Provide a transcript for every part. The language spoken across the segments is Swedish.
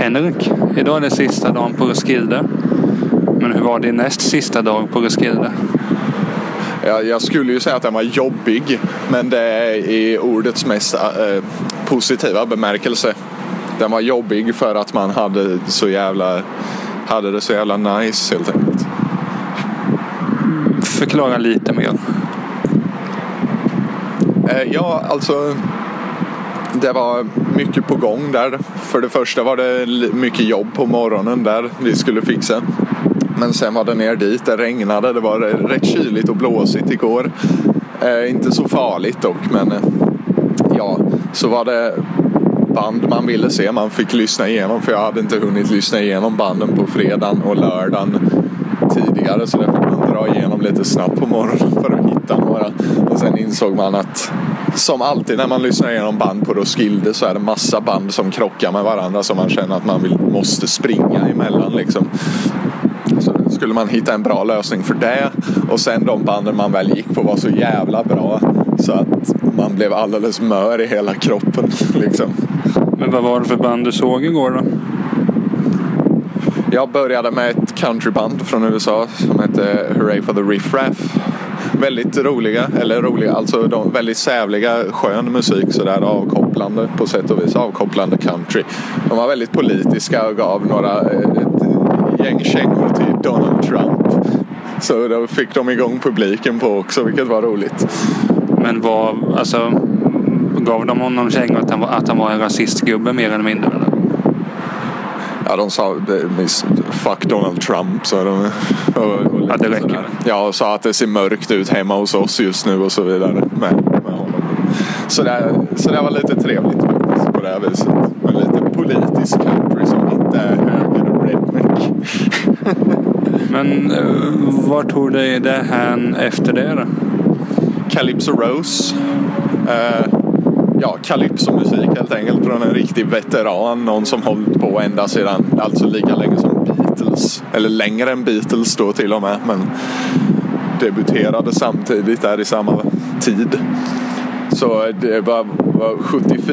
Henrik, idag är det sista dagen på Roskilde. Men hur var din näst sista dag på Roskilde? Jag, jag skulle ju säga att den var jobbig, men det är i ordets mest eh, positiva bemärkelse. Den var jobbig för att man hade så jävla hade det så jävla nice helt enkelt. Förklara lite mer. Eh, ja, alltså det var mycket på gång där. För det första var det mycket jobb på morgonen där vi skulle fixa. Men sen var det ner dit, det regnade, det var rätt kyligt och blåsigt igår. Eh, inte så farligt dock, men eh, ja, så var det band man ville se. Man fick lyssna igenom för jag hade inte hunnit lyssna igenom banden på fredagen och lördagen tidigare så det fick man dra igenom lite snabbt på morgonen för att hitta några. Och sen insåg man att som alltid när man lyssnar igenom band på Roskilde så är det massa band som krockar med varandra som man känner att man vill, måste springa emellan liksom. Så skulle man hitta en bra lösning för det och sen de banden man väl gick på var så jävla bra så att man blev alldeles mör i hela kroppen liksom. Men vad var det för band du såg igår då? Jag började med ett countryband från USA som hette Hurray for the Riff Raff. Väldigt roliga, eller roliga, alltså de väldigt sävliga, skön musik sådär avkopplande på sätt och vis, avkopplande country. De var väldigt politiska och gav några, eh, ett gäng kängor till Donald Trump. Så då fick de igång publiken på också, vilket var roligt. Men vad, alltså gav de honom kängor att han var, att han var en rasistgubbe mer eller mindre? Eller? Ja, de sa fuck Donald Trump. Så de, och, och ja, det räcker. Ja, och sa att det ser mörkt ut hemma hos oss just nu och så vidare. Med, med honom. Så, det, så det var lite trevligt faktiskt på det här viset. Men lite politisk country som inte är höger och redneck. Men uh, var tog dig det här efter det då? Calypso Rose. Uh, ja, calypso-musik helt enkelt från en riktig veteran. Någon som hållit på ända sedan, alltså lika länge som Beatles. Eller längre än Beatles då till och med. Men debuterade samtidigt där i samma tid. Så det var, var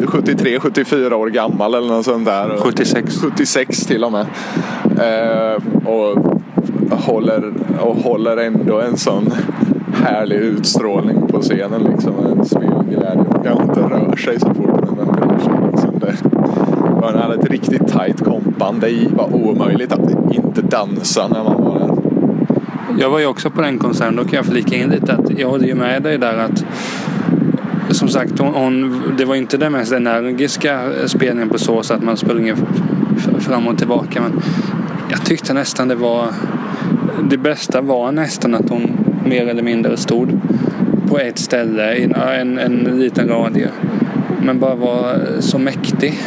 73, 74 år gammal eller något sånt där. 76. 76 till och med. Eh, och, håller, och håller ändå en sån härlig utstrålning på scenen liksom. En spelglädje. Rör sig så fort man vänder sig. Liksom. Det, man hade ett riktigt tight kompband. Det var omöjligt att inte dansa när man var där. Jag var ju också på den konserten. Då kan jag flika in lite att jag håller ju med dig där att som sagt, hon, hon, det var inte den mest energiska spelningen på så sätt att man sprang fram och tillbaka. Men jag tyckte nästan det var det bästa var nästan att hon mer eller mindre stod på ett ställe i en, en liten radie. Men bara var så mäktig.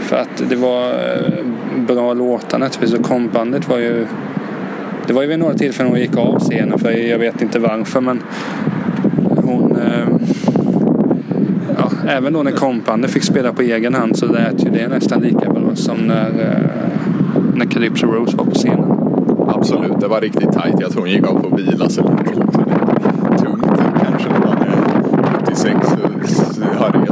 För att det var eh, bra låtar naturligtvis typ, och kompbandet var ju det var ju vid några tillfällen hon gick av scenen för jag vet inte varför men hon eh, ja, även då när kompbandet fick spela på egen hand så lät ju det nästan lika bra som när, eh, när Calypso Rose var på scenen. Absolut, det var riktigt tajt. Jag tror hon gick av för att vila sig lite. Tungt kanske när man är 76 och har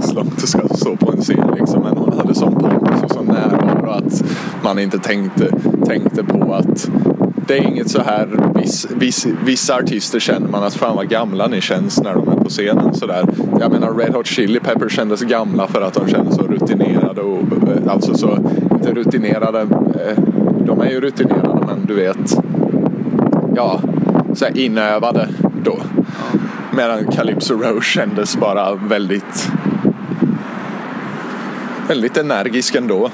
ska stå på en scen. Liksom. Men hon hade sån pondus och sån närvaro att man inte tänkte, tänkte på att det är inget så här, viss, viss, vissa artister känner man att fan vad gamla ni känns när de är på scenen sådär. Jag menar Red Hot Chili Peppers kändes gamla för att de kändes så rutinerade och alltså så, inte rutinerade, eh, de är ju rutinerade men du vet, ja, så här inövade då. Medan Calypso Rose kändes bara väldigt, väldigt energisk ändå.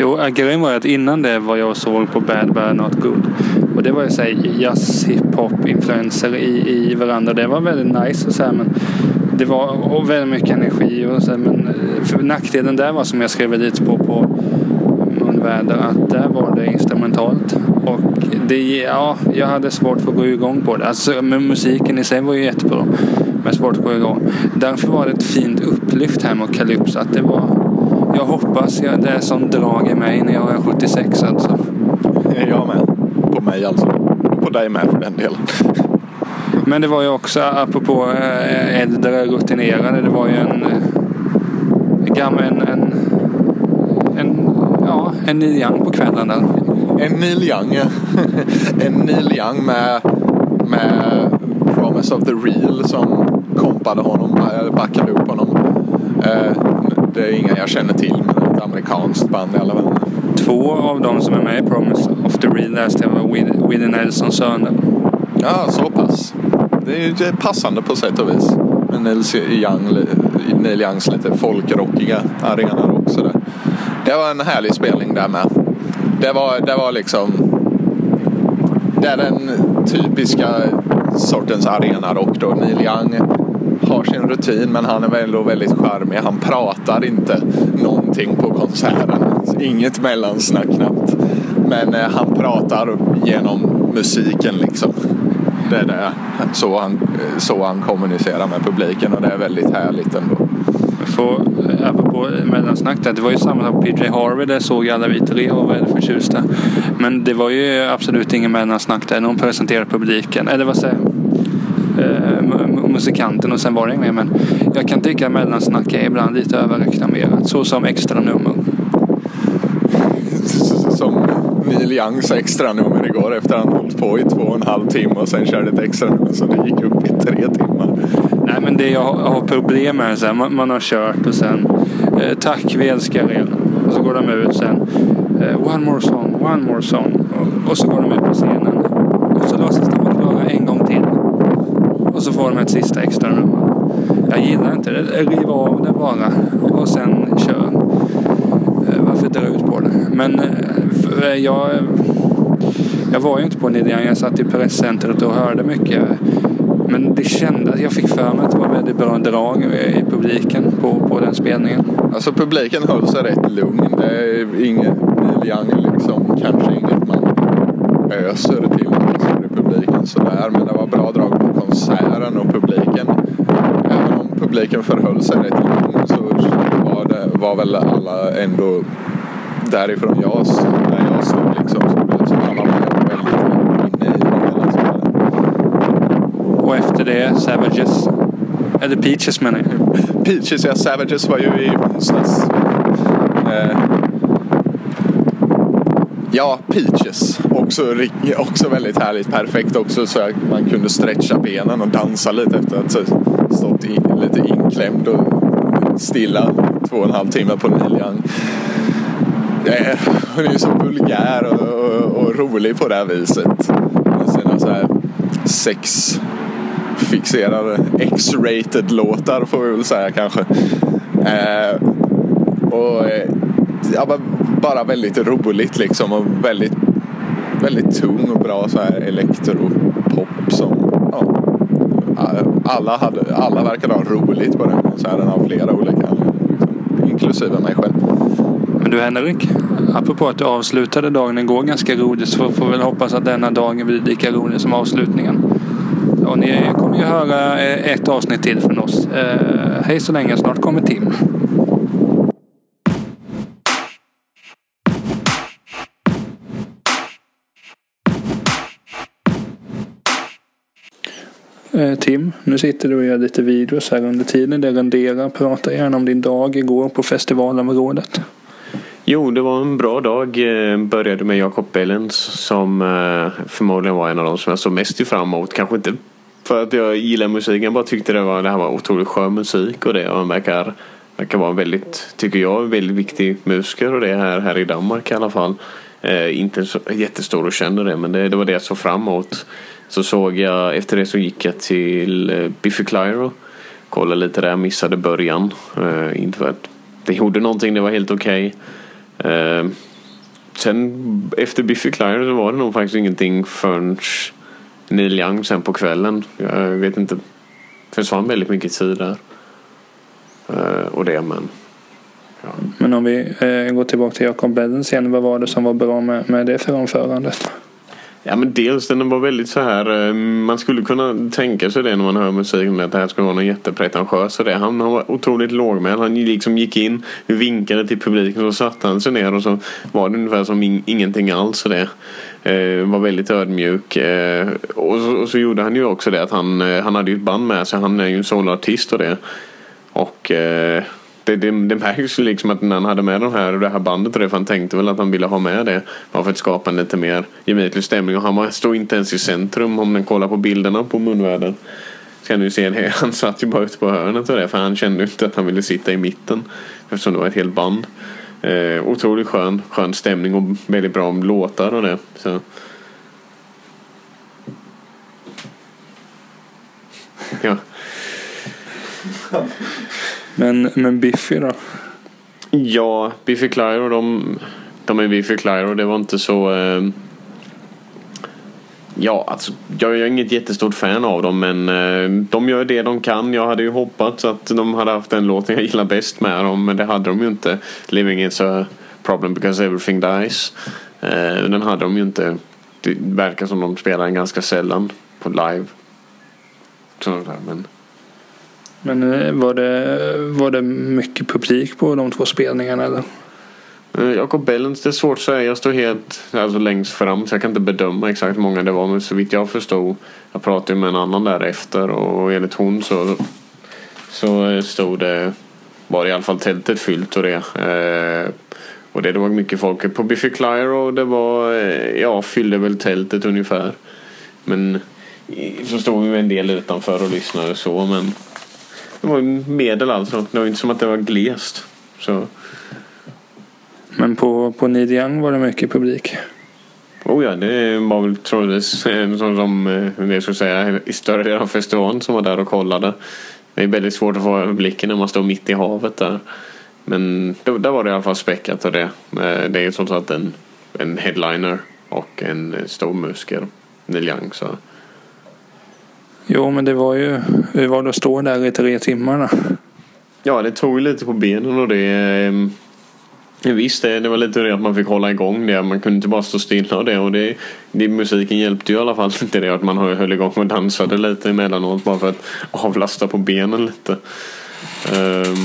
Jo, äh, grejen var att innan det var jag och såg på Bad Bad Not Good. Och det var ju såhär jazz, hiphop, influenser i, i varandra. Det var väldigt nice och så här, men det var och väldigt mycket energi och så här, men eh, nackdelen där var som jag skrev lite på på Munväder att där var det instrumentalt. Och det, ja, jag hade svårt för att gå igång på det. Alltså, men musiken i sig var ju jättebra. Men svårt att gå igång. Därför var det ett fint upplyft här mot Calypso. Att det var jag hoppas jag, det är som drag i mig när jag är 76 alltså. Jag med. På mig alltså. Och på dig med för den delen. Men det var ju också, apropå eh, äldre rutinerade, det var ju en, en gammal, en, en, en ja, en Neil Young på kvällen där. En Neil Young. en Neil Young med, med Promise of the Real som kompade honom, backade upp honom. Eh, det är inga jag känner till men det är ett amerikanskt band i alla fall. Två av dem som är med i Promise of the Real läste jag var Willie Nelsons söner. Ja, så pass. Det är passande på sätt och vis. Med Neil, Young, Neil Youngs lite folkrockiga arenor också. Där. Det var en härlig spelning där med. Det var, det var liksom... Det är den typiska sortens arenarock då. Neil Young har sin rutin men han är ändå väldigt charmig. Han pratar inte någonting på konserten. Inget mellansnack knappt. Men eh, han pratar genom musiken liksom. Det är det. Så han, eh, så han kommunicerar med publiken och det är väldigt härligt ändå. För, eh, apropå mellansnack det var ju samma sak på PJ Harvey. Där såg alla vi tre och var väldigt förtjusta. Men det var ju absolut ingen mellansnack där. Någon presenterade publiken. Eller vad säger jag? Eh, musikanten och sen var det inget mer. Men jag kan tycka att mellansnack är ibland lite överreklamerat. Så som extra nummer. Som Neil Youngs extra nummer igår efter att han hållit på i två och en halv timme och sen körde ett extra nummer så det gick upp i tre timmar. Nej men det jag har problem med är man, man har kört och sen eh, tack vi älskar er. Och så går de ut sen eh, one more song, one more song. Och, och så går de ut på scenen. Och så låtsas de vara klara en gång till. Och så får de ett sista extra nummer. Jag gillar inte det. Riv av det bara och sen kör. Eh, varför dra ut på det? Men eh, jag, jag var ju inte på Nidian. Jag satt i presscentret och hörde mycket. Men det kändes, jag fick för mig att det var väldigt bra drag i publiken på, på den spelningen. Alltså publiken höll sig rätt lugn. Det är inget Neil Young liksom. Kanske inget man öser till Liksom publiken sådär. Men det var bra drag på konserten och publiken. Även om publiken förhöll sig rätt lugn så var, det, var väl alla ändå därifrån jag, där jag stod liksom. Så alla var väldigt inne i det hela. Sådär. Och efter det Savages. Eller Peaches menar jag. Peaches, ja. Savages var ju i onsdags. Eh, ja, Peaches. Också, också väldigt härligt. Perfekt också så att man kunde stretcha benen och dansa lite efter att ha stått in, lite inklämd och stilla två och en halv timme på Neil Young. Eh, hon är ju så vulgär och, och, och, rolig på det här viset. Med sina så här sex fixerade X-rated låtar får vi väl säga kanske. Eh, och eh, ja, bara väldigt roligt liksom och väldigt, väldigt tung och bra så här elektropop som ja, alla, hade, alla verkade ha roligt på den konserten av flera olika liksom, inklusive mig själv. Men du Henrik, apropå att du avslutade dagen igår ganska roligt så får vi väl hoppas att denna dagen blir lika rolig som avslutningen. Och ni kommer ju höra eh, ett avsnitt till från oss. Eh, hej så länge, snart kommer Tim. Eh, Tim, nu sitter du och gör lite videos här under tiden det renderar. Prata gärna om din dag igår på festivalområdet. Jo, det var en bra dag. Eh, började med Jakob Bellens som eh, förmodligen var en av de som jag såg mest fram emot. Kanske inte för att jag gillar musiken, jag bara tyckte det, var, det här var otroligt skön musik och det. Och han verkar, verkar vara en väldigt, tycker jag, väldigt viktig musiker och det här, här i Danmark i alla fall. Eh, inte så jättestor och känner det, men det, det var det jag såg fram emot. Så såg jag, efter det så gick jag till eh, Biffy Clyro. Kollade lite där, missade början. Eh, inte för att det gjorde någonting, det var helt okej. Okay. Eh, sen efter Biffy Clyro så var det nog faktiskt ingenting förrän Neil Young sen på kvällen. Jag vet inte. Försvann väldigt mycket tid där. Eh, och det men. Men om vi eh, går tillbaka till Jacob Bedden igen. Vad var det som var bra med, med det framförandet? Ja men dels den var väldigt så här. Eh, man skulle kunna tänka sig det när man hör musiken. Att det här skulle vara någon jättepretentiös. Det. Han, han var otroligt lågmäld. Han liksom gick in, vinkade till publiken. Så satte han sig ner och så var det ungefär som in, ingenting alls. Det. Eh, var väldigt ödmjuk. Eh, och, så, och, så, gjorde han ju också det att han, eh, han hade ju ett band med sig. Han är ju en soloartist och det. Och eh, det, det, det märks ju liksom att när han hade med de här, det här bandet och det, för han tänkte väl att han ville ha med det. Bara för att skapa en lite mer gemytlig stämning. Och han står inte ens i centrum om man kollar på bilderna på munvärden. Så kan du se det. Han satt ju bara ute på hörnet och det, för han kände inte att han ville sitta i mitten. Eftersom det var ett helt band. Eh, otroligt skön, skön stämning och väldigt bra låtar och det. Så. Ja. Men, men Biffy då? Ja, Biffy Clyro de, de är Biffy Clyro. Det var inte så... Eh, ja, alltså jag är inget jättestort fan av dem men eh, de gör det de kan. Jag hade ju hoppats att de hade haft den låten jag gillar bäst med dem men det hade de ju inte. Living is a problem because everything dies. Eh, den hade de ju inte. Det verkar som de spelar den ganska sällan på live. Sådär, men... Men eh, var det, var det mycket publik på de två spelningarna eller? Eh, Jakob Jacob Bellens, det är svårt att säga. Jag står helt alltså, längst fram så jag kan inte bedöma exakt hur många det var. Men så vitt jag förstod, jag pratade med en annan där efter och enligt hon så, så stod det, var i alla fall tältet fyllt och det. Eh, och det, det var mycket folk på Biffy Clyro det var, eh, ja, fyllde väl tältet ungefär. Men så stod vi en del utanför och lyssnade och så men det var medel alltså. Det var inte som att det var glest. Så. Men på, på Young var det mycket publik? Oh ja, det var väl troligtvis som, som eh, jag skulle säga, i större delen av festivalen som var där och kollade. Det är väldigt svårt att få blicken när man står mitt i havet där. Men då, där var det i alla fall späckat och det. Eh, det är ju trots allt en, en headliner och en stor musiker, Neil Young. Så. Jo, men det var ju, hur var det att stå där i tre timmar då? Ja, det tog lite på benen och det ehm, Visst, det, det var lite det att man fick hålla igång det. Man kunde inte bara stå stilla och det. Och det, det musiken hjälpte ju i alla fall inte det att man höll igång och dansade lite emellanåt bara för att avlasta på benen lite. Uh,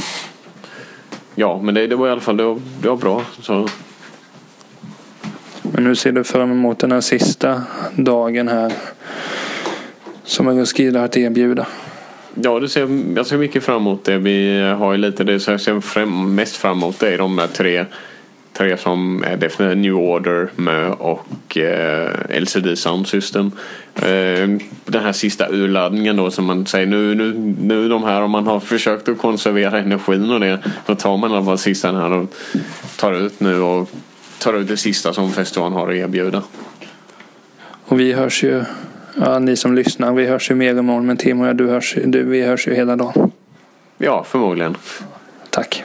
ja, men det, det var i alla fall det var, det var bra. Så. Men nu ser du fram emot den här sista dagen här som Roskilde har att erbjuda? Ja, det ser, jag ser mycket fram emot det. Vi har ju lite det så jag ser fram, mest fram emot det är de där tre, tre som är definitivt New Order, Mö och eh, LCD Sound System. Eh, den här sista urladdningen då som man säger nu, nu, nu de här om man har försökt att konservera energin och det då tar man i alla fall sista här och tar ut nu och tar ut det sista som festivalen har att erbjuda. Och vi hörs ju Ja, ni som lyssnar, vi hörs ju mer imorgon. Men Timo jag, du hörs, du, vi hörs ju hela dagen. Ja, förmodligen. Tack.